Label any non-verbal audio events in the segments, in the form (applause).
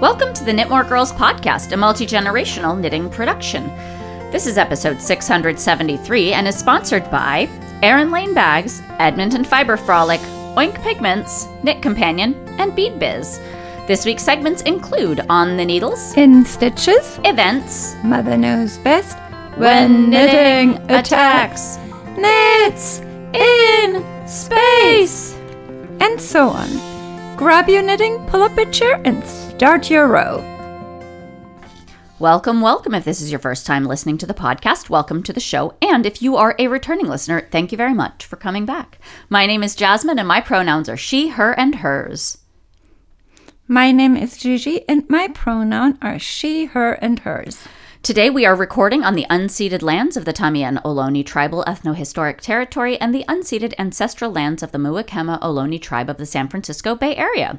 Welcome to the Knitmore Girls podcast, a multi generational knitting production. This is episode 673 and is sponsored by Erin Lane Bags, Edmonton Fiber Frolic, Oink Pigments, Knit Companion, and Bead Biz. This week's segments include On the Needles, In stitches, Events, Mother knows best. When Knitting Attacks, knits in space, and so on. Grab your knitting, pull up a chair, and start your row. Welcome, welcome. If this is your first time listening to the podcast, welcome to the show. And if you are a returning listener, thank you very much for coming back. My name is Jasmine, and my pronouns are she, her, and hers. My name is Gigi, and my pronoun are she, her, and hers. Today, we are recording on the unceded lands of the Tamien Ohlone Tribal Ethnohistoric Territory and the unceded ancestral lands of the Muwekma Ohlone Tribe of the San Francisco Bay Area.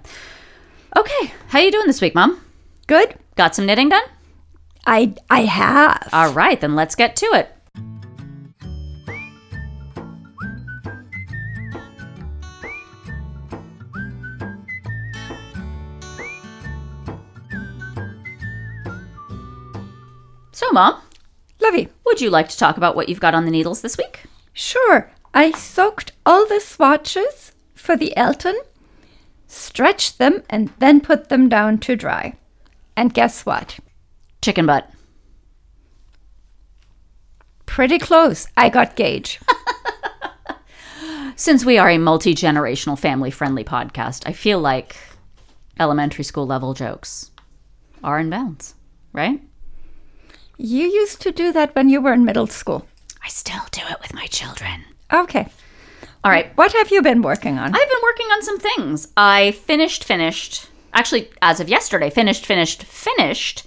Okay, how you doing this week, Mom? Good? Got some knitting done? I I have. All right, then let's get to it. So, Mom, Lovey. would you like to talk about what you've got on the needles this week? Sure. I soaked all the swatches for the Elton, stretched them, and then put them down to dry. And guess what? Chicken butt. Pretty close. I got Gauge. (laughs) Since we are a multi generational, family friendly podcast, I feel like elementary school level jokes are in bounds, right? you used to do that when you were in middle school. I still do it with my children. Okay. All right. What have you been working on? I've been working on some things. I finished, finished, actually, as of yesterday, finished, finished, finished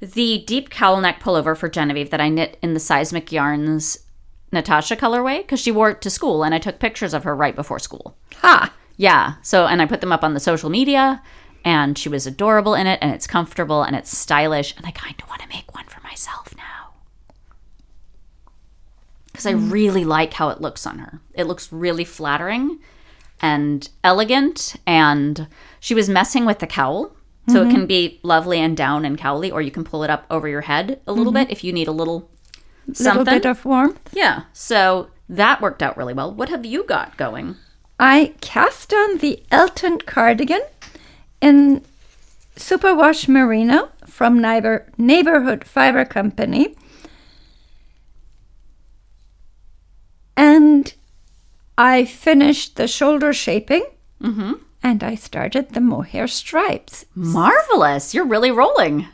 the deep cowl neck pullover for Genevieve that I knit in the Seismic Yarns Natasha colorway because she wore it to school and I took pictures of her right before school. ha! Yeah. So, and I put them up on the social media, and she was adorable in it, and it's comfortable and it's stylish, and I kind of want to make one for myself now. Because I mm. really like how it looks on her. It looks really flattering and elegant, and she was messing with the cowl. So it can mm-hmm. be lovely and down and cowly, or you can pull it up over your head a little mm-hmm. bit if you need a little something. Little bit of warmth. yeah. So that worked out really well. What have you got going? I cast on the Elton cardigan in Superwash Merino from Neighbor, Neighborhood Fiber Company. And I finished the shoulder shaping. And I started the mohair stripes. Marvelous. You're really rolling.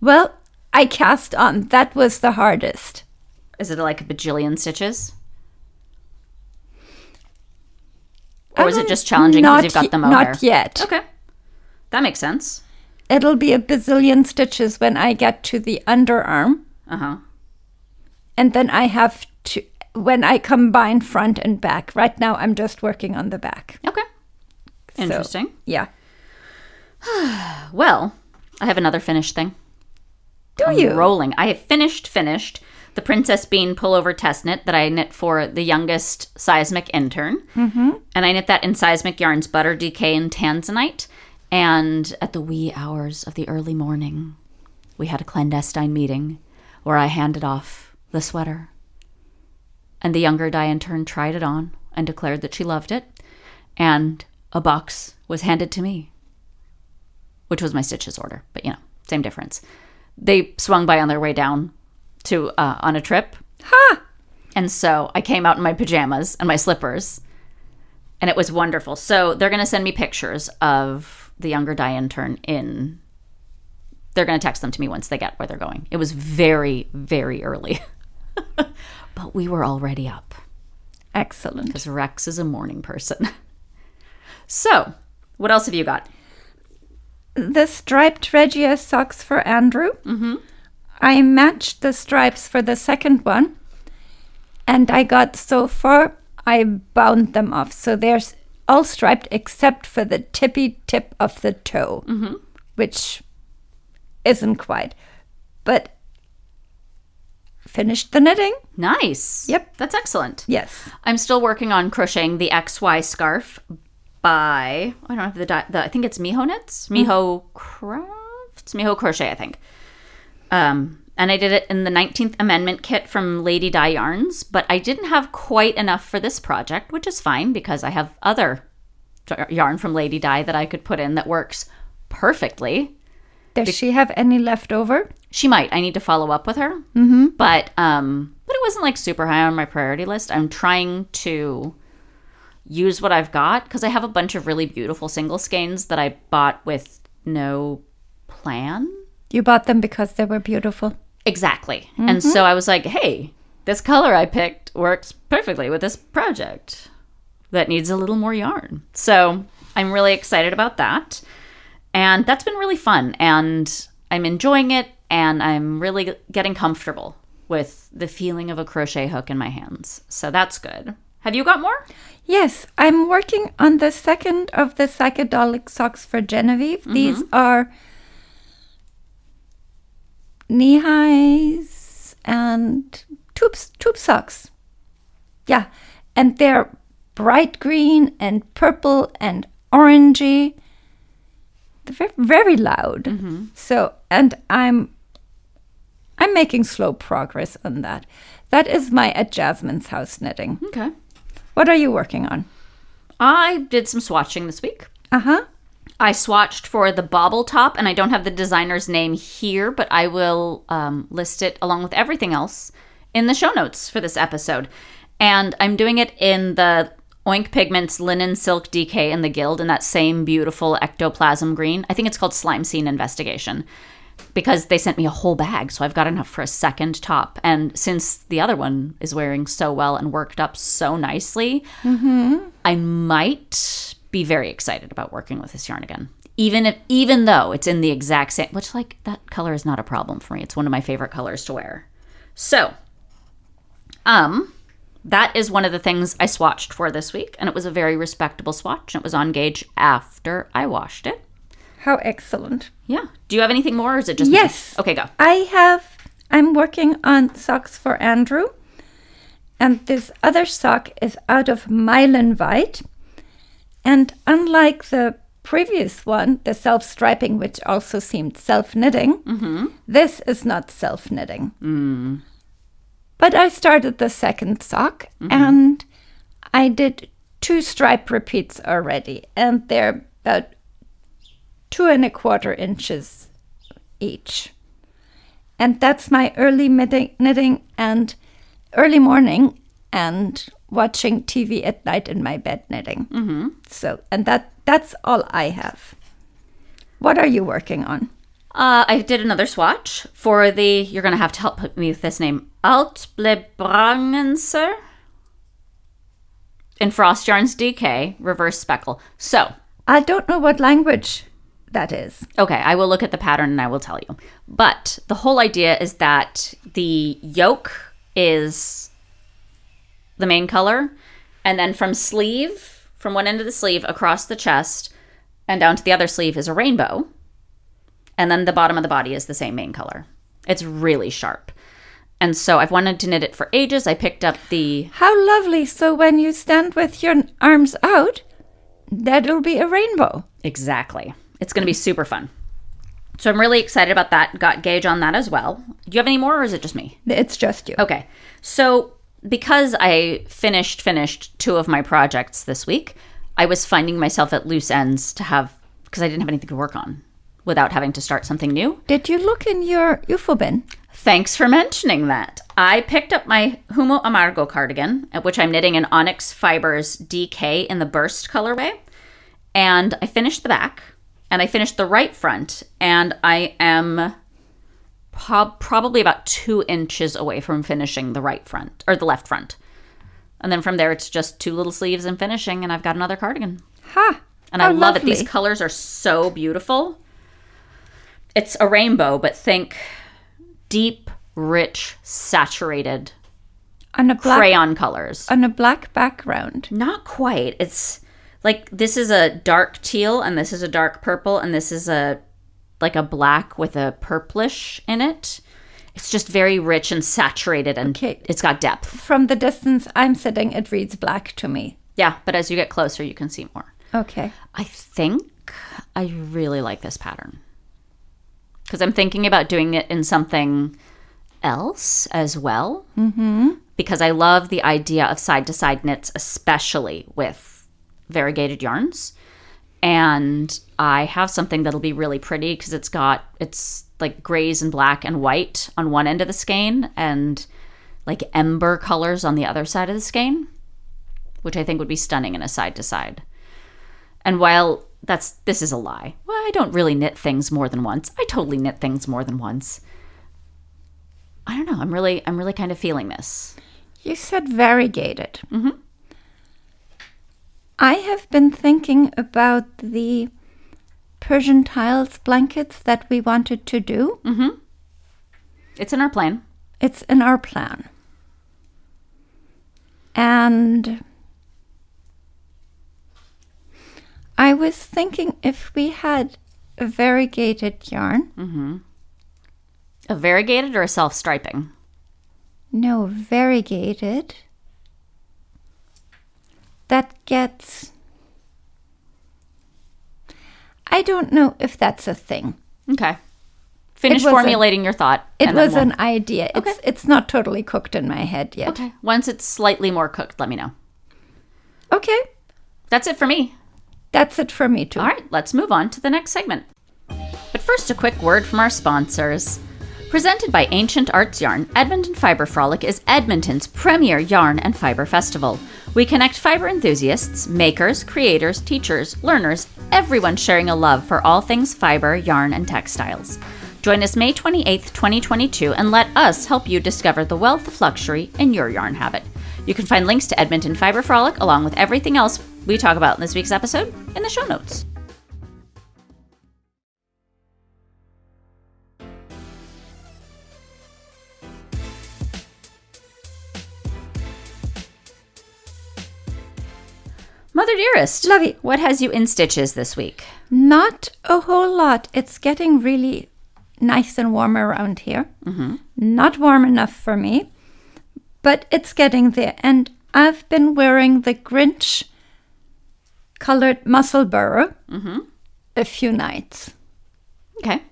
Well, I cast on. That was the hardest. Is it like a bajillion stitches? Or is it just challenging because you've got the mohair? Not yet. Okay. That makes sense. It'll be a bazillion stitches when I get to the underarm. Uh huh. And then I have to, when I combine front and back. Right now, I'm just working on the back. Okay. So, Interesting. yeah. (sighs) Well, I have another finished thing. Do I'm you? rolling. I have finished, finished the Princess Bean pullover test knit that I knit for the youngest seismic intern. Mm-hmm. And I knit that in Seismic Yarns Butter Decay and Tanzanite. And at the wee hours of the early morning, we had a clandestine meeting where I handed off the sweater. And the younger dye intern tried it on and declared that she loved it. And a box was handed to me which was my stitches order, but you know, same difference. They swung by on their way down to uh, on a trip, Ha! and so I came out in my pajamas and my slippers, and it was wonderful. So they're going to send me pictures of the younger dye Turn in. They're going to text them to me once they get where they're going. It was very, very early, (laughs) but we were already up Excellent. because Rex is a morning person. (laughs) so, what else have you got? The striped Regia socks for Andrew. Mm-hmm. I matched the stripes for the second one. And I got so far, I bound them off. So they're all striped except for the tippy tip of the toe, which isn't quite. But finished the knitting. Nice. Yep. That's excellent. Yes. I'm still working on crocheting the XY scarf, by I don't have the, di- the I think it's Miho Knits, Miho Crafts, Miho Crochet, I think. Um, and I did it in the 19th Amendment kit from Lady Dye Yarns, but I didn't have quite enough for this project, which is fine because I have other yarn from Lady Dye that I could put in that works perfectly. Does she have any left over? She might. I need to follow up with her. Mm-hmm. But um, but it wasn't like super high on my priority list. I'm trying to use what I've got because I have a bunch of really beautiful single skeins that I bought with no plan. You bought them because they were beautiful. Exactly. And so I was like, hey, this color I picked works perfectly with this project that needs a little more yarn. So I'm really excited about that. And that's been really fun. And I'm enjoying it. And I'm really getting comfortable with the feeling of a crochet hook in my hands. So that's good. Have you got more? Yes, I'm working on the second of the psychedelic socks for Genevieve. Mm-hmm. These are knee highs and tube, tube socks. Yeah, and they're bright green and purple and orangey. They're ve- very loud. Mm-hmm. So, and I'm I'm making slow progress on that. That is my at Jasmine's house knitting. Okay. What are you working on? I did some swatching this week. Uh huh. I swatched for the bobble top, and I don't have the designer's name here, but I will um, list it along with everything else in the show notes for this episode. And I'm doing it in the Oink Pigments Linen Silk DK in the Guild in that same beautiful ectoplasm green. I think it's called Slime Scene Investigation because they sent me a whole bag, so I've got enough for a second top. And since the other one is wearing so well and worked up so nicely, I might be very excited about working with this yarn again. Even if, even though it's in the exact same, which like that color is not a problem for me. It's one of my favorite colors to wear. So, um, that is one of the things I swatched for this week, and it was a very respectable swatch. And it was on gauge after I washed it. How excellent. Yeah. Do you have anything more, or is it just me? Yes. Okay, go. I have, I'm working on socks for Andrew. And this other sock is out of Mylan White. And unlike the previous one, the self striping, which also seemed self knitting, mm-hmm. this is not self knitting. Mm. But I started the second sock mm-hmm. and I did two stripe repeats already. And they're about two and a quarter inches each. And that's my early knitting, knitting and early morning and watching TV at night in my bed knitting. Mm-hmm. So, and that that's all I have. What are you working on? Uh, I did another swatch for the. You're gonna have to help me with this name. Altblebrangenser in Frost Yarns DK reverse speckle. So, I don't know what language that is. okay, I will look at the pattern and I will tell you. But the whole idea is that the yoke is the main color, and then from sleeve, from one end of the sleeve across the chest and down to the other sleeve is a rainbow. And then the bottom of the body is the same main color. It's really sharp. And so I've wanted to knit it for ages. I picked up the How lovely. So when you stand with your arms out, that'll be a rainbow. Exactly. It's going to be super fun. So I'm really excited about that. Got Gauge on that as well. Do you have any more or is it just me? It's just you. Okay. So because I finished finished two of my projects this week, I was finding myself at loose ends to have because I didn't have anything to work on without having to start something new. Did you look in your UFO bin? Thanks for mentioning that. I picked up my Humo Amargo cardigan, at which I'm knitting in Onyx Fibers DK in the burst colorway. And I finished the back and I finished the right front, and I am prob- probably about two inches away from finishing the right front or the left front. And then from there, it's just two little sleeves and finishing, and I've got another cardigan. Ha! And I How love it. These colors are so beautiful. It's a rainbow, but think deep, rich, saturated On a black crayon colors. on a black background. Not quite. It's like this is a dark teal and this is a dark purple and this is a like a black with a purplish in it. It's just very rich and saturated and Okay. it's got depth. From the distance I'm sitting, it reads black to me. Yeah, but as you get closer, you can see more. Okay. I think I really like this pattern because I'm thinking about doing it in something else as well. Mm-hmm. Because I love the idea of side to side knits, especially with variegated yarns. And I have something that'll be really pretty because it's got it's like grays and black and white on one end of the skein and like ember colors on the other side of the skein, which I think would be stunning in a side to side. And while that's this is a lie. Well, I don't really knit things more than once. I totally knit things more than once. I don't know. I'm really I'm really kind of feeling this. You said variegated. Mm-hmm. I have been thinking about the Persian tiles blankets that we wanted to do. Mm-hmm. It's in our plan. It's in our plan. And I was thinking if we had a variegated yarn. A variegated or a self striping? No, variegated. That gets. I don't know if that's a thing. Okay. Finish formulating your thought. It was we'll- an idea. It's it's not totally cooked in my head yet. Okay. Once it's slightly more cooked, let me know. Okay. That's it for me. That's it for me too. All right, let's move on to the next segment. But first, a quick word from our sponsors. Presented by Ancient Arts Yarn, Edmonton Fiber Frolic is Edmonton's premier yarn and fiber festival. We connect fiber enthusiasts, makers, creators, teachers, learners, everyone sharing a love for all things fiber, yarn, and textiles. Join us May 28th, 2022, and let us help you discover the wealth of luxury in your yarn habit. You can find links to Edmonton Fiber Frolic along with everything else we talk about in this week's episode in the show notes. Mother dearest, Lovey. what has you in stitches this week? Not a whole lot. It's getting really nice and warm around here. Mm-hmm. Not warm enough for me, but it's getting there. And I've been wearing the Grinch colored Musselburgh a few nights. Okay.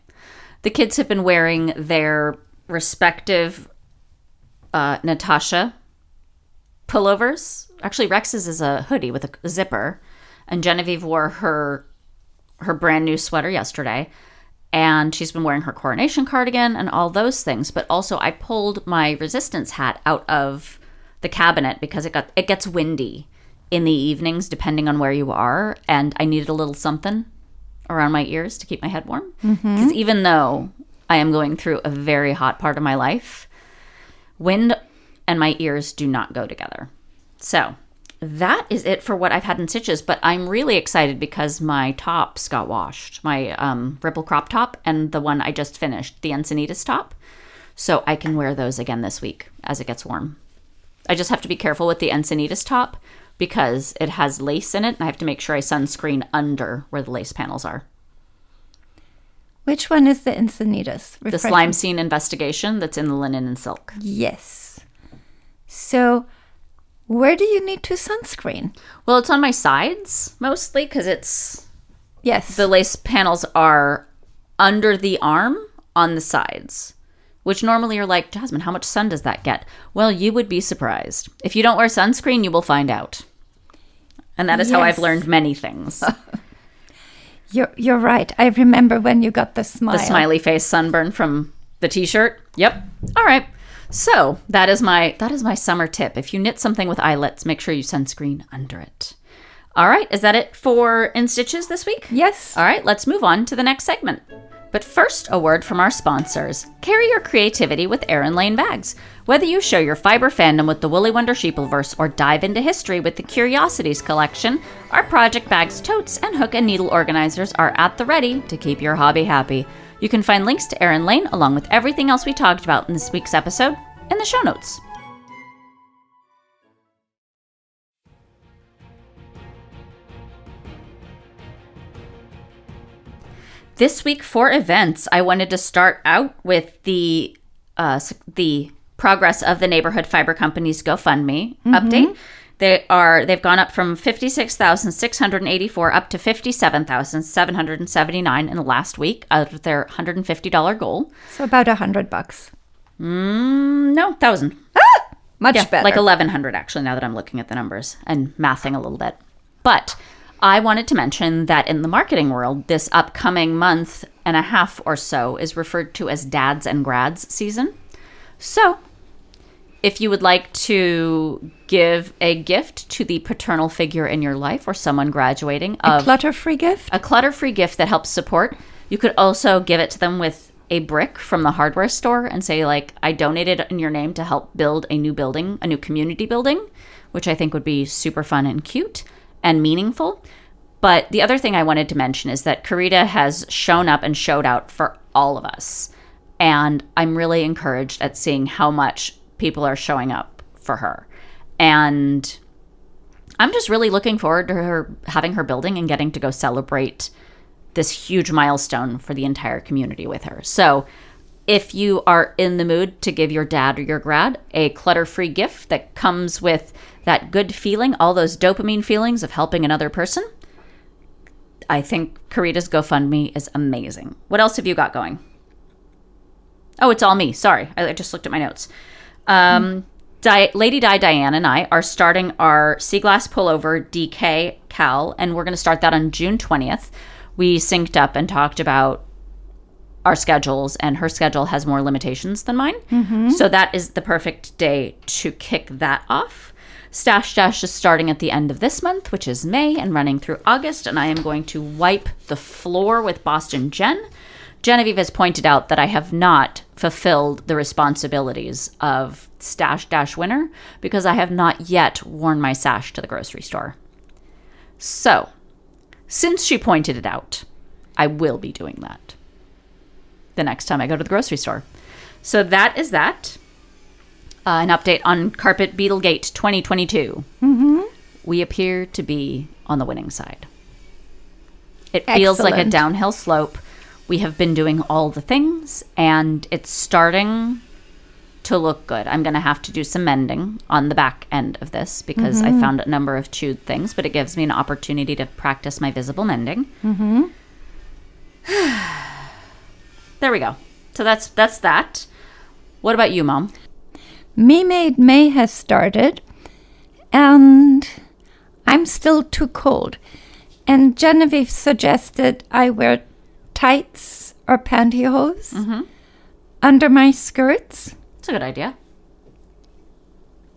The kids have been wearing their respective uh, Natasha pullovers. Actually, Rex's is a hoodie with a zipper, and Genevieve wore her her brand new sweater yesterday, and she's been wearing her coronation cardigan and all those things. But also, I pulled my resistance hat out of the cabinet because it got it gets windy in the evenings depending on where you are, and I needed a little something around my ears to keep my head warm. Mm-hmm. Because even though I am going through a very hot part of my life, wind and my ears do not go together. So that is it for what I've had in stitches. But I'm really excited because my tops got washed my um, ripple crop top and the one I just finished, the Encinitas top. So I can wear those again this week as it gets warm. I just have to be careful with the Encinitas top because it has lace in it and I have to make sure I sunscreen under where the lace panels are. Which one is the Encinitas? The slime scene investigation that's in the linen and silk. Yes. So, where do you need to sunscreen? Well, it's on my sides mostly because it's Yes. the lace panels are under the arm on the sides, which normally are like, Jasmine, how much sun does that get? Well, you would be surprised. If you don't wear sunscreen, you will find out. And that is how I've learned many things. (laughs) you're you're right. I remember when you got the smile. the smiley face sunburn from the t-shirt. Yep. All right. So that is my that is my summer tip. If you knit something with eyelets, make sure you sunscreen under it. All right. Is that it for in stitches this week? Yes. All right. Let's move on to the next segment. But first, a word from our sponsors. Carry your creativity with Erin Lane bags. Whether you show your fiber fandom with the Woolly Wonder Sheepleverse or dive into history with the Curiosities collection, our project bags, totes, and hook and needle organizers are at the ready to keep your hobby happy. You can find links to Erin Lane along with everything else we talked about in this week's episode in the show notes. This week for events, I wanted to start out with the uh, the progress of the neighborhood fiber company's GoFundMe update. They are they've gone up from 56,684 up to 57,779 in the last week out of their $150 goal. So about a hundred bucks. Mm, no, 1000. Much Yeah, better. like 1100 actually now that I'm looking at the numbers and mathing a little bit. But I wanted to mention that in the marketing world, this upcoming month and a half or so is referred to as dads and grads season. So, if you would like to give a gift to the paternal figure in your life or someone graduating of Clutter-free gift. a clutter free gift that helps support. You could also give it to them with a brick from the hardware store and say, like, I donated in your name to help build a new building, a new community building, which I think would be super fun and cute and meaningful. But the other thing I wanted to mention is that Karita has shown up and showed out for all of us. And I'm really encouraged at seeing how much people are showing up for her. And I'm just really looking forward to her having her building and getting to go celebrate this huge milestone for the entire community with her. So, if you are in the mood to give your dad or your grad a clutter free gift that comes with that good feeling, all those dopamine feelings of helping another person, I think Karita's GoFundMe is amazing. What else have you got going? Oh, it's all me. Sorry. I just looked at my notes. Um, Di- Lady Dye Diane and I are starting our Sea Glass Pullover DK KAL, and we're going to start that on June 20th. We synced up and talked about our schedules, and her schedule has more limitations than mine. Mm-hmm. So that is the perfect day to kick that off. Stash Dash is starting at the end of this month, which is May, and running through August, and I am going to wipe the floor with Boston Jen. Genevieve has pointed out that I have not fulfilled the responsibilities of Stash Dash winner because I have not yet worn my sash to the grocery store. So, since she pointed it out, I will be doing that the next time I go to the grocery store. So that is that. Uh, an update on Carpet Beetlegate 2022. Mm-hmm. We appear to be on the winning side. It feels like a downhill slope. We have been doing all the things, and it's starting to look good. I'm going to have to do some mending on the back end of this because I mm-hmm. found a number of chewed things, but it gives me an opportunity to practice my visible mending. Mm-hmm. (sighs) there we go. So that's that's that. What about you, mom? Me Made May has started, and I'm still too cold. And Genevieve suggested I wear tights or pantyhose mm-hmm. under my skirts. It's a good idea.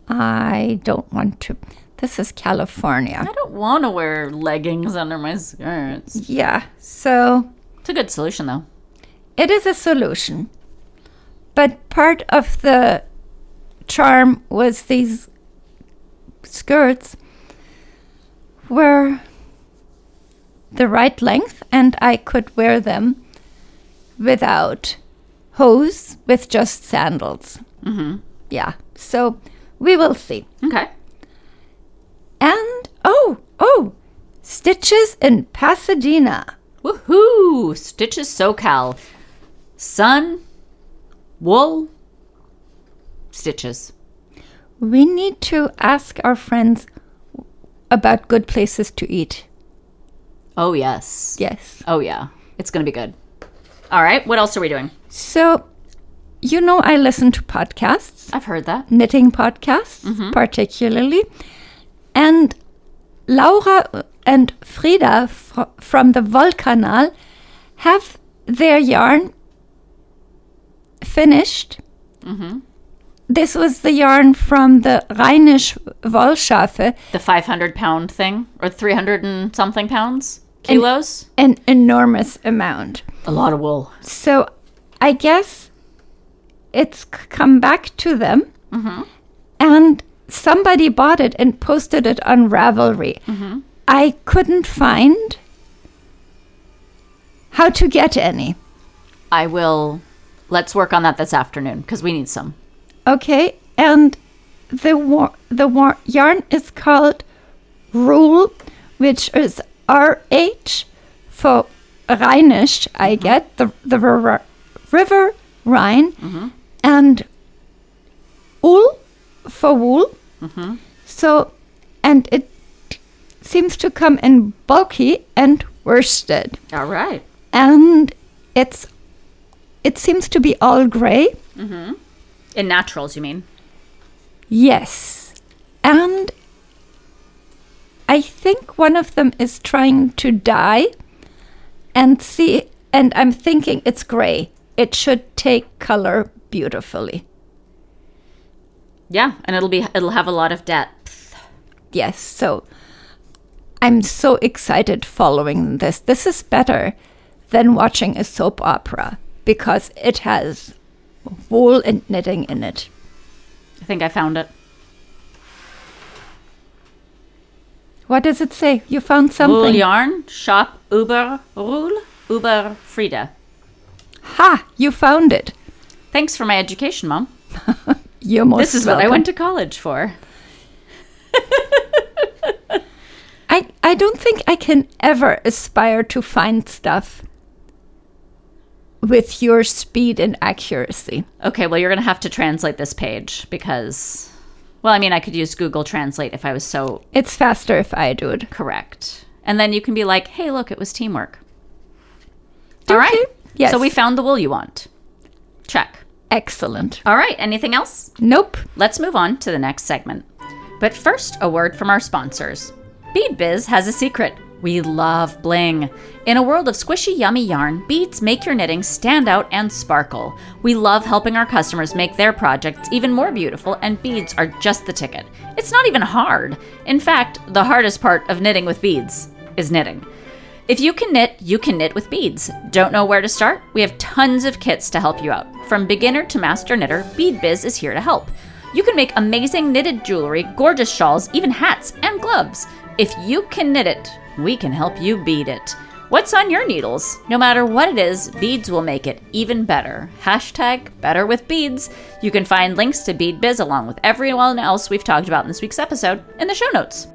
I don't want to. This is California. I don't want to wear leggings under my skirts. Yeah, so It's a good solution, though. it is a solution. But part of the charm was these skirts were the right length and I could wear them without hose with just sandals. Mm-hmm. Yeah, so we will see. Okay. And oh, oh, stitches in Pasadena. Woohoo! Stitches SoCal. Sun, wool, stitches. We need to ask our friends about good places to eat. Oh, yes. Yes. Oh, yeah. It's going to be good. All right. What else are we doing? So, you know, I listen to podcasts, I've heard that. knitting podcasts mm-hmm. particularly. And Laura and Frida fr- from the Volkanal have their yarn finished. Mm-hmm. This was the yarn from the Rheinisch Wollschafe, The 500 pound thing, or 300 and something pounds? Kilos? an enormous amount. a lot of wool. So I guess it's come back to them, mm-hmm. and somebody bought it and posted it on Ravelry. Mm-hmm. I couldn't find how to get any. I will. Let's work on that this afternoon because we need some. Okay, and the war- the war- yarn is called Rule, which is R H for Rheinisch. I mm-hmm. get the the river, river Rhine, mm-hmm. and Ul for wool. Mm-hmm. So and it seems to come in bulky and worsted. All right. And it's it seems to be all gray. In naturals, you mean? Yes. And I think one of them is trying to die and see and I'm thinking it's gray. It should take color beautifully. Yeah, and it'll be it'll have a lot of depth. Yes, so I'm so excited following this. This is better than watching a soap opera because it has wool and knitting in it. I think I found it. What does it say? You found Wool something. yarn, shop Uber Rule, Uber Frida. Ha! You found it. Thanks for my education, Mom. (laughs) You're most This is what I went to college for. (laughs) I, I don't think I can ever aspire to find stuff with your speed and accuracy. Okay, well, you're going to have to translate this page because, well, I mean, I could use Google Translate if I was so It's faster if I do it. correct. And then you can be like, hey, look, it was teamwork. All right. Yes. So we found the wool you want. Check. Excellent. All right. Anything else? Nope. Let's move on to the next segment. But first, a word from our sponsors. Bead Biz has a secret. We love bling. In a world of squishy, yummy yarn, beads make your knitting stand out and sparkle. We love helping our customers make their projects even more beautiful, and beads are just the ticket. It's not even hard. In fact, the hardest part of knitting with beads is knitting. If you can knit, you can knit with beads. Don't know where to start? We have tons of kits to help you out. From beginner to master knitter, Bead Biz is here to help. You can make amazing knitted jewelry, gorgeous shawls, even hats and gloves. If you can knit it, we can help you bead it. What's on your needles? No matter what it is, beads will make it even better. Hashtag better with beads. You can find links to Bead Biz along with everyone else we've talked about in this week's episode in the show notes.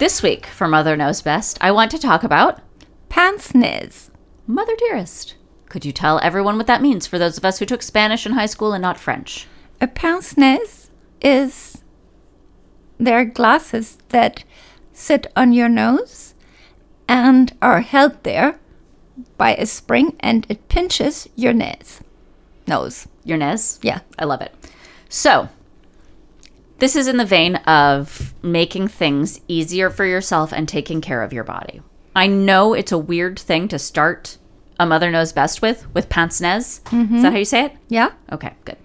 This week for Mother Knows Best, I want to talk about Pants Niz. Mother Dearest. Could you tell everyone what that means for those of us who took Spanish in high school and not French? A pince-nez is they're glasses that sit on your nose and are held there by a spring and it pinches your nose. Nose. Your Nez? Yeah. I love it. So, this is in the vein of making things easier for yourself and taking care of your body. I know it's a weird thing to start a mother knows best with, with pince nez. Is that how you say it? Yeah? Okay, good.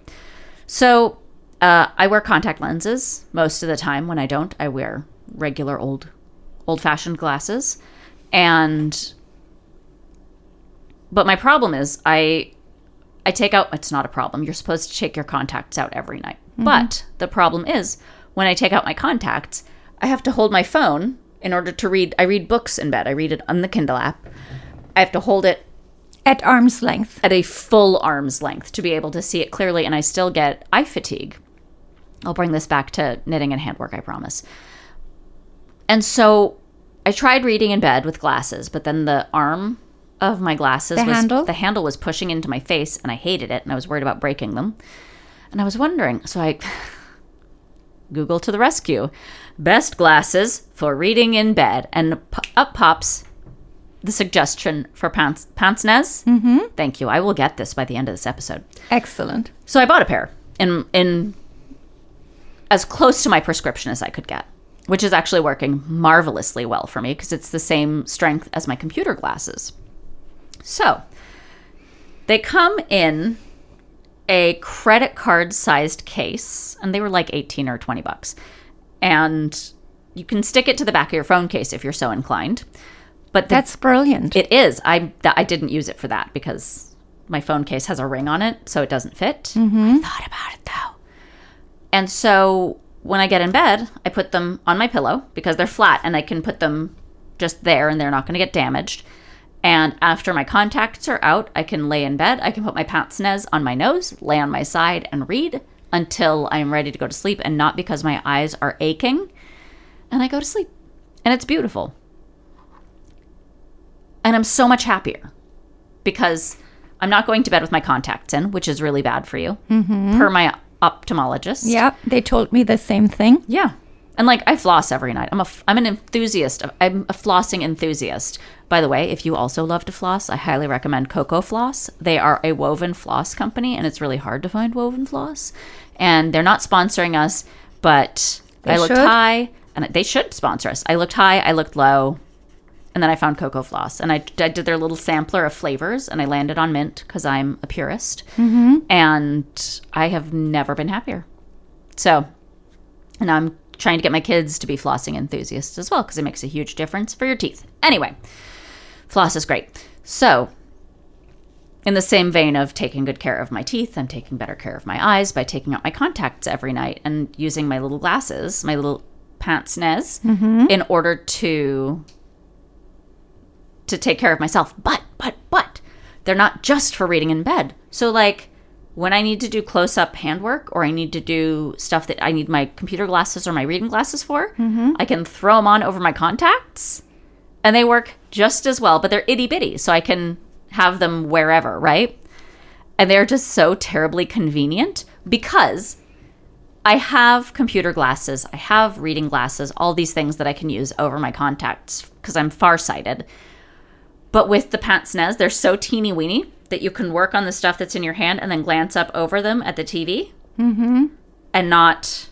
So, uh, I wear contact lenses most of the time. When I don't, I wear regular old, old-fashioned glasses, and but my problem is I I take out it's not a problem. You're supposed to take your contacts out every night. But the problem is when I take out my contacts, I have to hold my phone in order to read I read books in bed. I read it on the Kindle app. I have to hold it At arm's length. at a full arm's length to be able to see it clearly and I still get eye fatigue. I'll bring this back to knitting and handwork, I promise. And so I tried reading in bed with glasses, but then the arm of my glasses The was handle? the handle was pushing into my face and I hated it and I was worried about breaking them. And I was wondering, so I (laughs) Google to the rescue. Best glasses for reading in bed and p- up pops the suggestion for pants pants Mm-hmm. Thank you. I will get this by the end of this episode. Excellent. So I bought a pair in in as close to my prescription as I could get, which is actually working marvelously well for me because it's the same strength as my computer glasses. So they come in a credit card sized case, and they were like 18 or 20 bucks. And you can stick it to the back of your phone case if you're so inclined. But the That's brilliant. it is. I th- I didn't use it for that because my phone case has a ring on it, so it doesn't fit. Mm-hmm. I thought about it though, and so when I get in bed, I put them on my pillow because they're flat and I can put them just there and they're not going to get damaged. And after my contacts are out, I can lay in bed. I can put my pince nez on my nose, lay on my side, and read until I'm ready to go to sleep, and not because my eyes are aching. And I go to sleep, and it's beautiful. And I'm so much happier because I'm not going to bed with my contacts in, which is really bad for you, mm-hmm. per my ophthalmologist. Yeah, they told me the same thing. Yeah. And like I floss every night. I'm a I'm an enthusiast. Of, I'm a flossing enthusiast. By the way, if you also love to floss, I highly recommend Coco Floss. They are a woven floss company and it's really hard to find woven floss. And they're not sponsoring us, but They I looked should. high and they should sponsor us. I looked high, I looked low, and then I found Coco Floss and I, I did their little sampler of flavors and I landed on mint because I'm a purist. Mm-hmm. And I have never been happier. So, and I'm trying to get my kids to be flossing enthusiasts as well because it makes a huge difference for your teeth. Anyway, floss is great. So, in the same vein of taking good care of my teeth, I'm taking better care of my eyes by taking out my contacts every night and using my little glasses, my little pince nez, mm-hmm. in order to to take care of myself. But, but, but, they're not just for reading in bed. So, like, when I need to do close up handwork or I need to do stuff that I need my computer glasses or my reading glasses for, mm-hmm. I can throw them on over my contacts and they work just as well, but they're itty bitty. So I can have them wherever, right? And they're just so terribly convenient because I have computer glasses, I have reading glasses, all these things that I can use over my contacts because I'm farsighted. But with the pince nez, they're so teeny weeny that you can work on the stuff that's in your hand and then glance up over them at the TV. Mm-hmm. And not.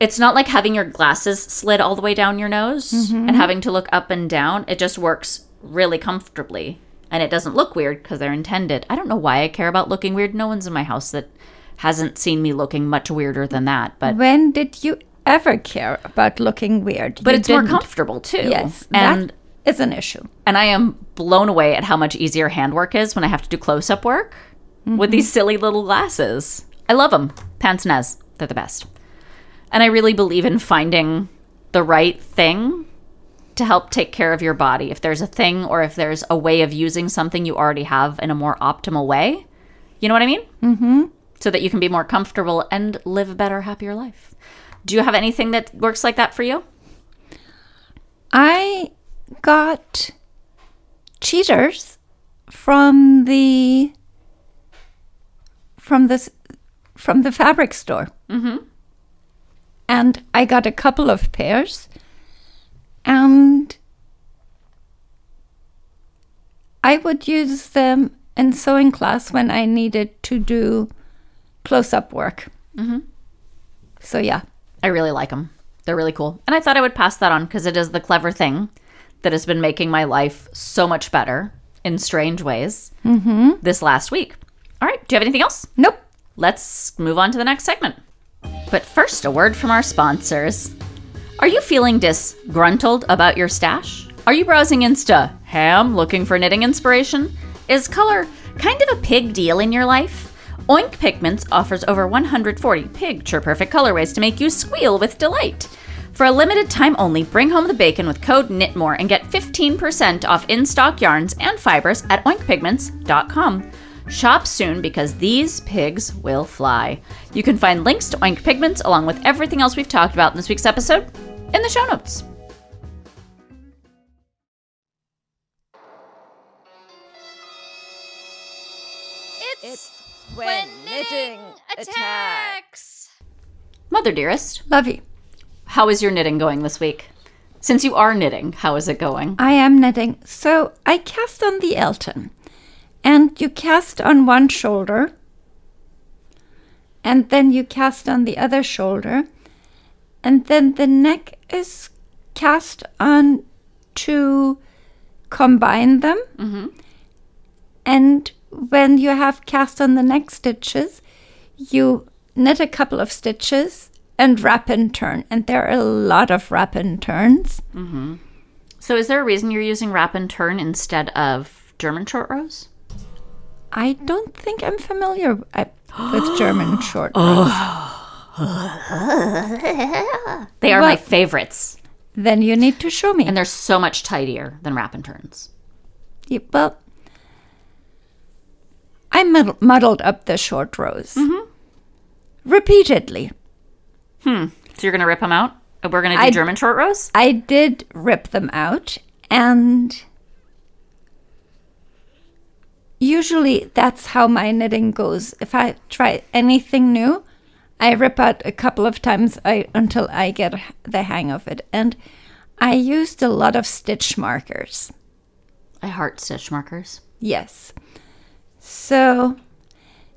It's not like having your glasses slid all the way down your nose and having to look up and down. It just works really comfortably. And it doesn't look weird because they're intended. I don't know why I care about looking weird. No one's in my house that hasn't seen me looking much weirder than that. But When did you ever care about looking weird? but You it's more didn't. comfortable too. Yes, And is an issue. and I am blown away at how much easier handwork is when I have to do close up work with these silly little glasses. I love them. Pince nez, they're the best. And I really believe in finding the right thing to help take care of your body. If there's a thing or if there's a way of using something you already have in a more optimal way, you know what I mean? Mm-hmm. So that you can be more comfortable and live a better, happier life. Do you have anything that works like that for you? I got cheaters from the from this from the fabric store. Mm-hmm. And I got a couple of pairs, and I would use them in sewing class when I needed to do close-up work. Mm-hmm. So yeah, I really like them. They're really cool. And I thought I would pass that on because it is the clever thing that has been making my life so much better in strange ways mm-hmm. this last week. All right. Do you have anything else? nope. Let's move on to the next segment. But first, a word from our sponsors. Are you feeling disgruntled about your stash? Are you browsing Insta ham looking for knitting inspiration? Is color kind of a pig deal in your life? Oink Pigments offers over 140 picture perfect colorways to make you squeal with delight. For a limited time only, bring home the bacon with code KNITMORE and get 15% off in stock yarns and fibers at oinkpigments.com. Shop soon because these pigs will fly. You can find links to Oink Pigments along with everything else we've talked about in this week's episode in the show notes. It's when knitting attacks. Mother dearest, Lovey. How is your knitting going this week? Since you are knitting, how is it going? I am knitting. So I cast on the Elton, and you cast on one shoulder, and then you cast on the other shoulder, and then the neck is cast on to combine them. Mm-hmm. And when you have cast on the neck stitches, you knit a couple of stitches and wrap and turn. And there are a lot of wrap and turns. So, is there a reason you're using wrap and turn instead of German short rows? I don't think I'm familiar uh, with German (gasps) short rows. (laughs) They are my favorites, Then you need to show me. and they're so much tidier than wrap and turns. Yeah, well, I muddled up the short rows repeatedly. Hmm. So, you're going to rip them out? We're going to do I- German short rows? I did rip them out, and usually that's how my knitting goes. If I try anything new, I rip out a couple of times I, until I get the hang of it. And I used a lot of stitch markers. I heart stitch markers. Yes. So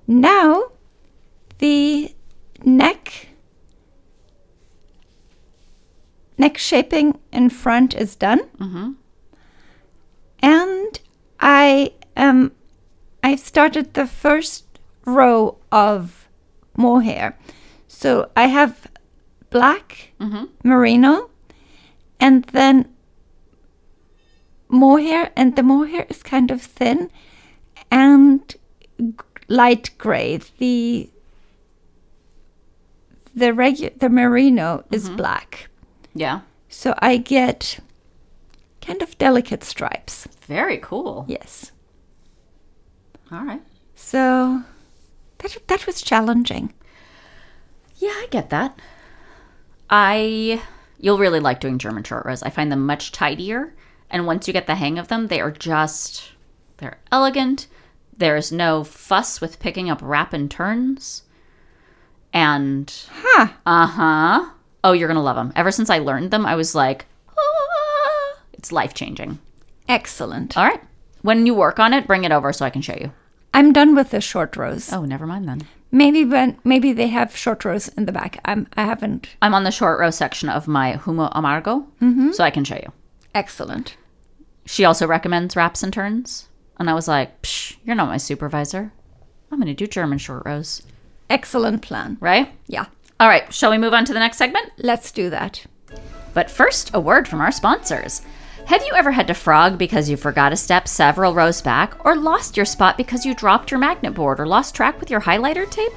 now the neck neck shaping in front is done. Mm-hmm. And I am I've started the first row of mohair. So I have black mm-hmm. merino and then mohair and the mohair is kind of thin and g- light gray. The the regu- the merino is mm-hmm. black. Yeah. So I get kind of delicate stripes. Very cool. Yes. All right. So that that was challenging. Yeah, I get that. I you'll really like doing German short rows. I find them much tidier, and once you get the hang of them, they are just they're elegant. There's no fuss with picking up wrap and turns. And Huh. uh-huh. Oh, you're going to love them. Ever since I learned them, I was like, ah, it's life-changing. Excellent. All right. When you work on it, bring it over so I can show you. I'm done with the short rows. Oh, never mind then. Maybe when maybe they have short rows in the back. I'm I haven't. I'm on the short row section of my Humo Amargo, so I can show you. Excellent. She also recommends wraps and turns. And I was like, Psh, you're not my supervisor. I'm going to do German short rows, Excellent plan. right? Yeah. All right, shall we move on to the next segment? Let's do that. But first, a word from our sponsors. Have you ever had to frog because you forgot a step several rows back, or lost your spot because you dropped your magnet board or lost track with your highlighter tape?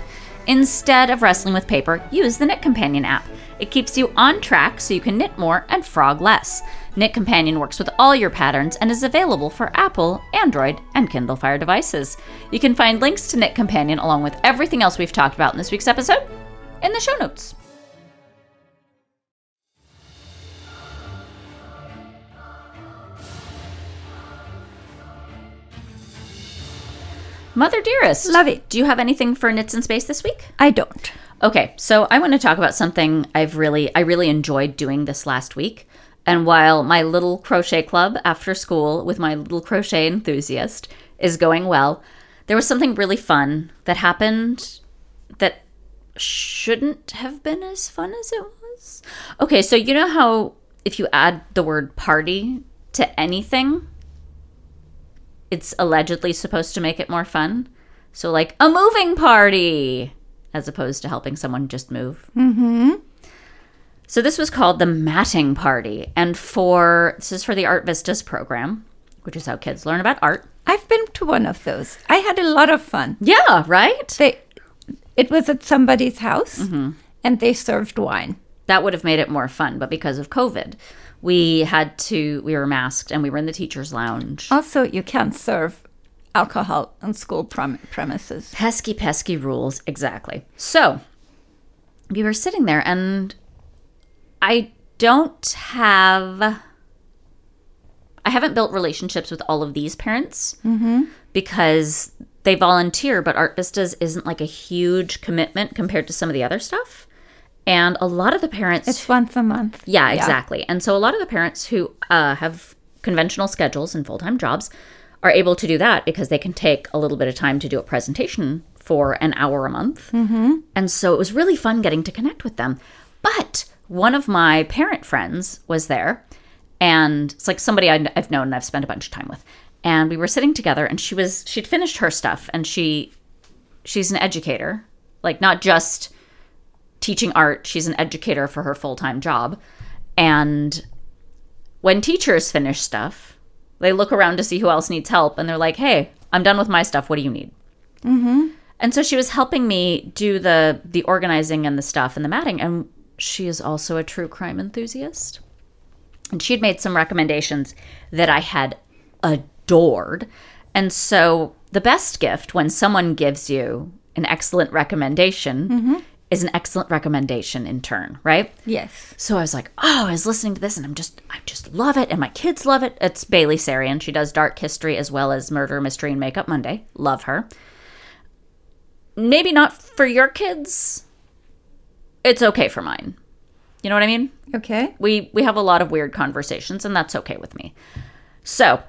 Instead of wrestling with paper, use the Knit Companion app. It keeps you on track so you can knit more and frog less. Knit Companion works with all your patterns and is available for Apple, Android, and Kindle Fire devices. You can find links to Knit Companion along with everything else we've talked about in this week's episode in the show notes. Mother dearest, Love it. Do you have anything for Knits in Space this week? I don't. Okay, so I want to talk about something I've really I really enjoyed doing this last week. And while my little crochet club after school with my little crochet enthusiast is going well, there was something really fun that happened that shouldn't have been as fun as it was. Okay, so you know how if you add the word party to anything, it's allegedly supposed to make it more fun? So, like a moving party, as opposed to helping someone just move. Mm-hmm. So, this was called the matting party. And for this is for the Art Vistas program, which is how kids learn about art. I've been to one of those. I had a lot of fun. Yeah, right? They, it was at somebody's house, mm-hmm. and they served wine. That would have made it more fun. But because of COVID, we had to, we were masked and we were in the teacher's lounge. Also, you can't serve alcohol on school prem- premises. pesky pesky rules exactly so we were sitting there and i don't have i haven't built relationships with all of these parents mm-hmm. because they volunteer but art vistas isn't like a huge commitment compared to some of the other stuff and a lot of the parents It's once a month. yeah, exactly. And so a lot of the parents who uh, have conventional schedules and full time jobs are able to do that because they can take a little bit of time to do a presentation for an hour a month. Mm-hmm. And so it was really fun getting to connect with them. But one of my parent friends was there, and it's like somebody I've known and I've spent a bunch of time with. And we were sitting together, and she was she'd finished her stuff, and she she's an educator, like not just teaching art. She's an educator for her full time job. And when teachers finish stuff, they look around to see who else needs help and they're like, hey, I'm done with my stuff. What do you need? Mm-hmm. And so she was helping me do the the organizing and the stuff and the matting. And she is also a true crime enthusiast. And she had made some recommendations that I had adored. And so the best gift when someone gives you an excellent recommendation mm-hmm. is an excellent recommendation in turn, right? Yes. So I was like, oh, I was listening to this and I'm just, I just love it. And my kids love it. It's Bailey Sarian. She does dark history as well as murder, mystery, and makeup Monday. Love her. Maybe not for your kids. It's okay for mine. You know what I mean? Okay. we we have a lot of weird conversations and that's okay with me so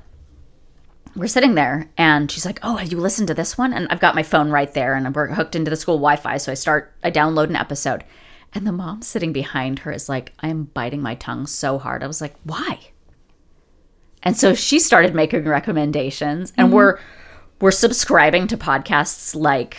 we're sitting there and she's like oh have you listened to this one? And i've got my phone right there and we're hooked into the school wi-fi so i start i download an episode. And the mom sitting behind her is like i'm biting my tongue so hard. I was like why? And so she started making recommendations and mm-hmm. we're we're subscribing to podcasts like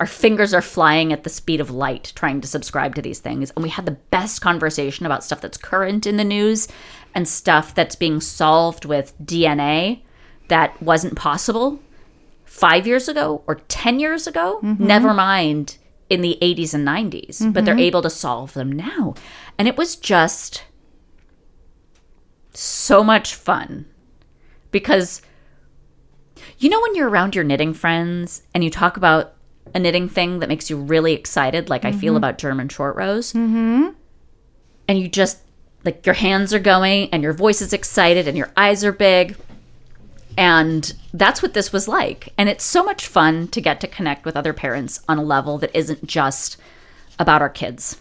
our fingers are flying at the speed of light trying to subscribe to these things. And we had the best conversation about stuff that's current in the news and stuff that's being solved with DNA that wasn't possible 5 years ago or 10 years ago mm-hmm. never mind in the 80s and 90s but they're mm-hmm. able to solve them now. And it was just so much fun because you know when you're around your knitting friends and you talk about a knitting thing that makes you really excited, like I feel mm-hmm. about German short rows, mm-hmm. and you just like your hands are going and your voice is excited and your eyes are big, and that's what this was like. And it's so much fun to get to connect with other parents on a level that isn't just about our kids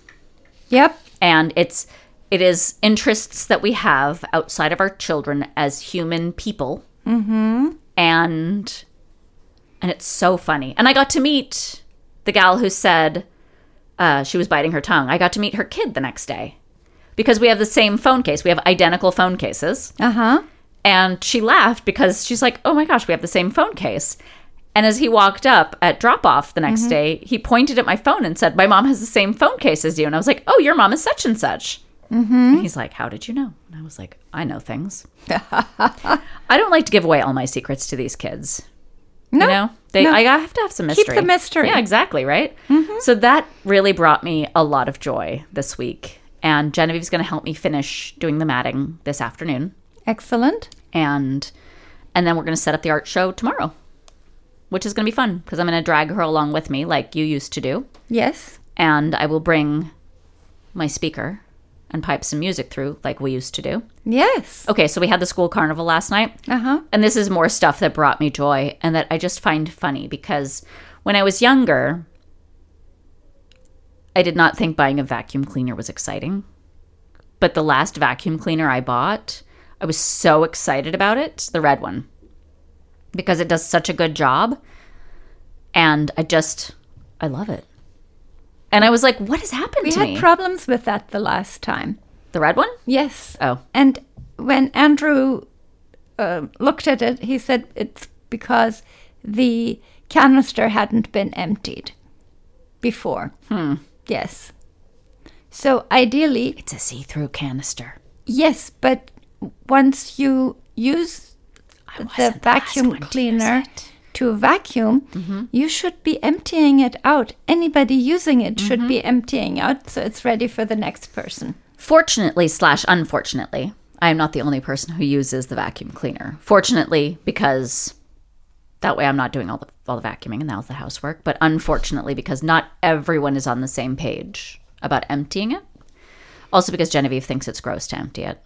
Yep. and it's it is interests that we have outside of our children as human people mm-hmm. and and it's so funny and i got to meet the gal who said uh, she was biting her tongue i got to meet her kid the next day because we have the same phone case we have identical phone cases Uh huh. And she laughed because she's like, oh my gosh, we have the same phone case. And as he walked up at drop off the next mm-hmm. day, he pointed at my phone and said, My mom has the same phone case as you. And I was like, Oh, your mom is such and such. Mm-hmm. And he's like, How did you know? And I was like, I know things. (laughs) I don't like to give away all my secrets to these kids. No. You know, they no. I have to have some mystery. Keep the mystery. Yeah, exactly, right? Mm-hmm. So that really brought me a lot of joy this week. And Genevieve's going to help me finish doing the matting this afternoon Excellent. And and then we're going to set up the art show tomorrow which is going to be fun because i'm going to drag her along with me like you used to do Yes. and i will bring my speaker and pipe some music through like we used to do Yes. okay so we had the school carnival last night Uh huh. and this is more stuff that brought me joy and that i just find funny because when i was younger i did not think buying a vacuum cleaner was exciting but the last vacuum cleaner i bought i was so excited about it the red one because it does such a good job and i just i love it and i was like what has happened We to had problems with that the last time. the red one? Yes. Oh And when Andrew uh, looked at it, he said it's because the canister hadn't been emptied before. Hmm. Yes. So ideally, it's a see-through canister yes, but once you use the wasn't the last vacuum one to use cleaner. Mm-hmm. to vacuum, you should be emptying it out. Anybody using it should Mm-hmm. be emptying out so it's ready for the next person. Fortunately slash unfortunately, I am not the only person who uses the vacuum cleaner. Fortunately, because that way I'm not doing all the all the vacuuming and all the housework. But unfortunately, because not everyone is on the same page about emptying it. Also because Genevieve thinks it's gross to empty it.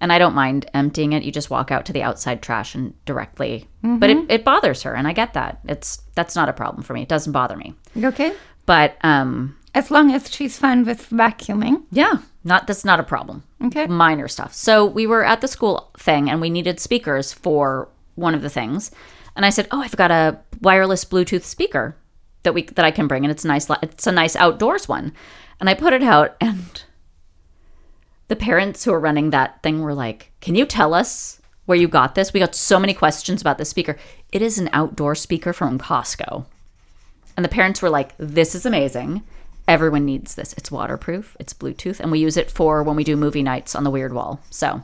And I don't mind emptying it. You just walk out to the outside trash and directly. But it, it bothers her, and I get that. It's that's not a problem for me. It doesn't bother me. Okay? But um As long as she's fine with vacuuming. yeah, not that's not a problem. Okay. Minor stuff. So we were at the school thing and we needed speakers for one of the things. And I said, "Oh, I've got a wireless Bluetooth speaker that we that I can bring and it's a nice it's a nice outdoors one." And I put it out and the parents who are running that thing were like, "Can you tell us where you got this? We got so many questions about this speaker. It is an outdoor speaker from Costco." And the parents were like, "This is amazing. Everyone needs this. It's waterproof. It's Bluetooth, and we use it for when we do movie nights on the Weird Wall." So,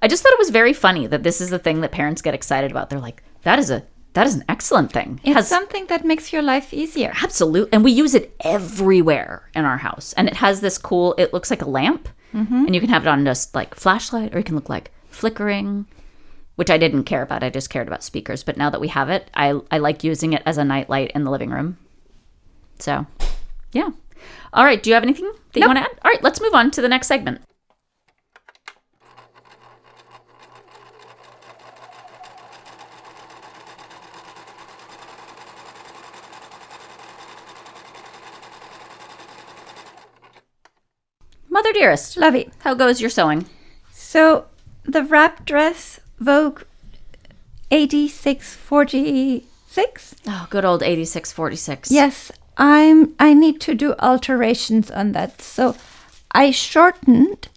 I just thought it was very funny that this is the thing that parents get excited about. They're like, "That is a that is an excellent thing." It It's has something that makes your life easier. Absolutely. and we use it everywhere in our house. And it has this cool. It looks like a lamp, Mm-hmm. and you can have it on just like flashlight, or it can look like flickering. Which I didn't care about. I just cared about speakers. But now that we have it, I I like using it as a nightlight in the living room. So, yeah. All right. Do you have anything that you want to add? All right. Let's move on to the next segment. Mother dearest, Lovey. how goes your sewing? So the wrap dress, Vogue 8646. Oh, good old 8646. Yes, I'm I need to do alterations on that. So I shortened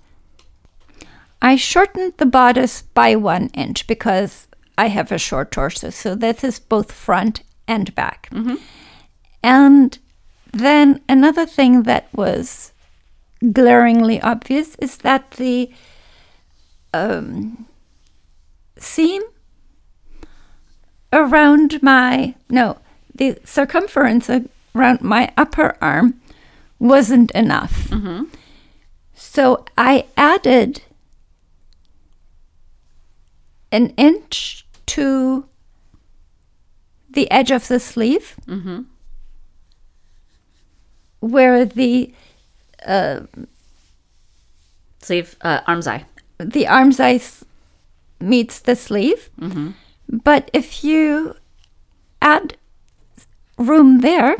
I shortened the bodice by one inch because I have a short torso. So this is both front and back. Mm-hmm. And then another thing that was glaringly obvious is that the um, seam around my no the circumference around my upper arm wasn't enough. So i added an inch to the edge of the sleeve where the Uh, sleeve, uh, armscye. the armscye meets the sleeve. Mm-hmm. But if you add room there,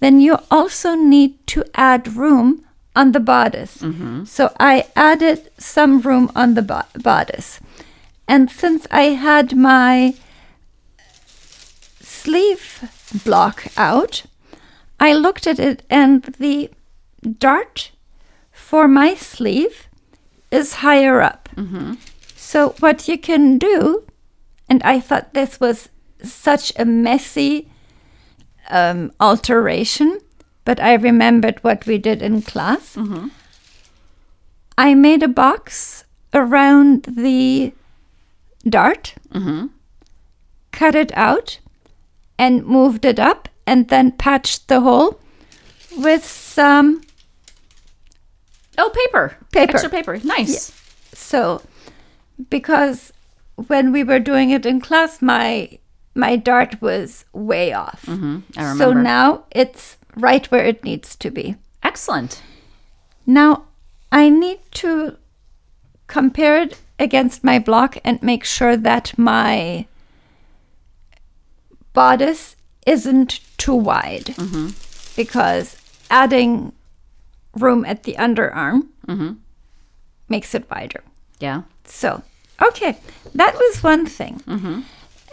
then you also need to add room on the bodice. Mm-hmm. So I added some room on the bo- bodice. And since I had my sleeve block out, I looked at it and the dart for my sleeve is higher up. Mm-hmm. So, what you can do, and I thought this was such a messy um, alteration, but I remembered what we did in class. Mm-hmm. I made a box around the dart, mm-hmm. cut it out, and moved it up, and then patched the hole with some Oh, paper. Paper. Extra paper. Nice. So, because when we were doing it in class, my my dart was way off. Mm-hmm. I So now it's right where it needs to be. Excellent. Now I need to compare it against my block and make sure that my bodice isn't too wide because adding room at the underarm mm-hmm. makes it wider. Yeah. So, okay, that was one thing. Mm-hmm.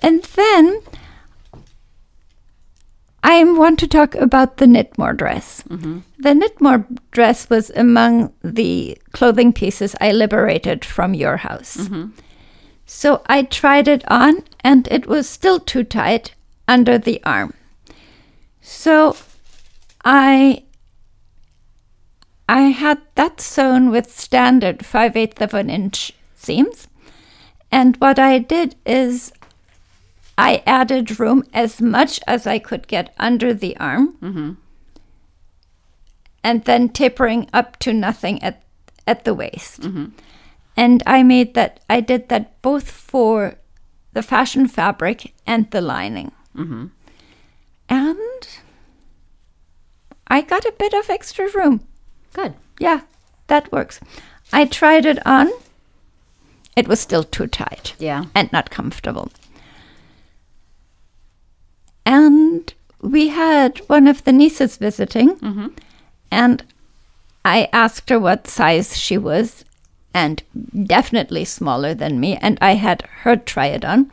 And then I want to talk about the Knitmore dress. Mm-hmm. The Knitmore dress was among the clothing pieces I liberated from your house. So I tried it on and it was still too tight under the arm. So I I had that sewn with standard 5 eighths of an inch seams. And what I did is I added room as much as I could get under the arm. Mm-hmm. And then tapering up to nothing at, at the waist. Mm-hmm. And I made that, I did that both for the fashion fabric and the lining. Mm-hmm. And I got a bit of extra room. Good. Yeah, that works. I tried it on. It was still too tight Yeah. and not comfortable. And we had one of the nieces visiting, and I asked her what size she was, and definitely smaller than me. And I had her try it on,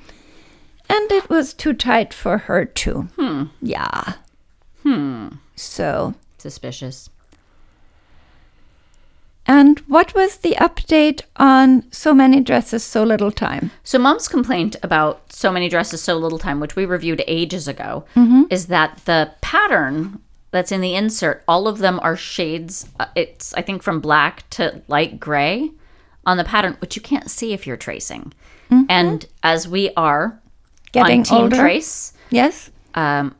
and it was too tight for her too. Hmm. Yeah. Hmm. So Suspicious. And what was the update on so many dresses, so little time? So, mom's complaint about so many dresses, so little time, which we reviewed ages ago, is that the pattern that's in the insert, all of them are shades. uh, It's, I think, from black to light gray on the pattern, which you can't see if you're tracing. And as we are Getting on Team older? Trace, Yes? um,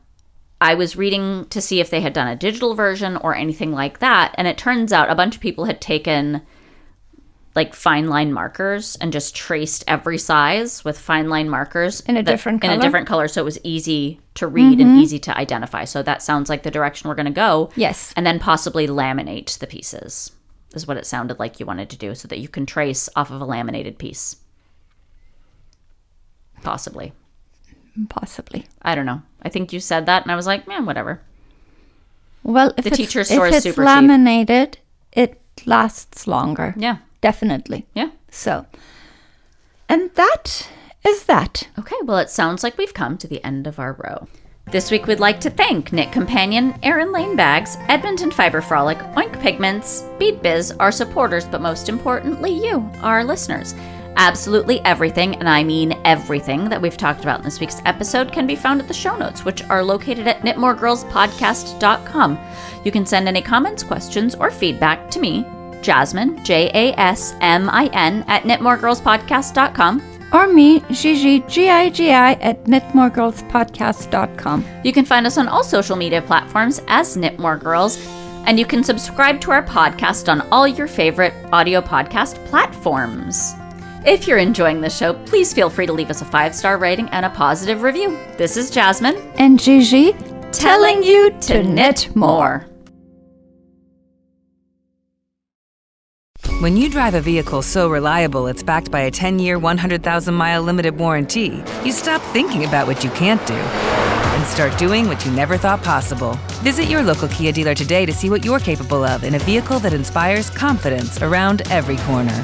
I was reading to see if they had done a digital version or anything like that, and it turns out a bunch of people had taken like fine line markers and just traced every size with fine line markers In a that- different in a different color so it was easy to read and mm-hmm. easy to identify. So that sounds like the direction we're going to go. Yes. and then possibly laminate the pieces is what it sounded like you wanted to do so that you can trace off of a laminated piece. Possibly Possibly. i don't know i think you said that and i was like man whatever Well, if The it's, teacher's store if is it's super cheap. laminated, it lasts longer. yeah Definitely. yeah So, and that is that. Okay, well, it sounds like we've come to the end of our row. This week, we'd like to thank Knit Companion, Erin Lane Bags, Edmonton Fiber Frolic, Oink Pigments, Bead Biz, our supporters, but most importantly, you, our listeners. Absolutely everything, and I mean everything, that we've talked about in this week's episode can be found at the show notes, which are located at knitmoregirlspodcast.com. You can send any comments, questions, or feedback to me, Jasmin, J A S M I N, at knitmoregirlspodcast.com. Or me, Gigi, G-I-G-I, at knitmoregirlspodcast.com. You can find us on all social media platforms as Knit More Girls, and you can subscribe to our podcast on all your favorite audio podcast platforms. If you're enjoying the show, please feel free to leave us a five star rating and a positive review. This is Jasmin And Gigi, telling you to knit more. When you drive a vehicle so reliable it's backed by a 10 year, 100,000 mile limited warranty, you stop thinking about what you can't do and start doing what you never thought possible. Visit your local Kia dealer today to see what you're capable of in a vehicle that inspires confidence around every corner.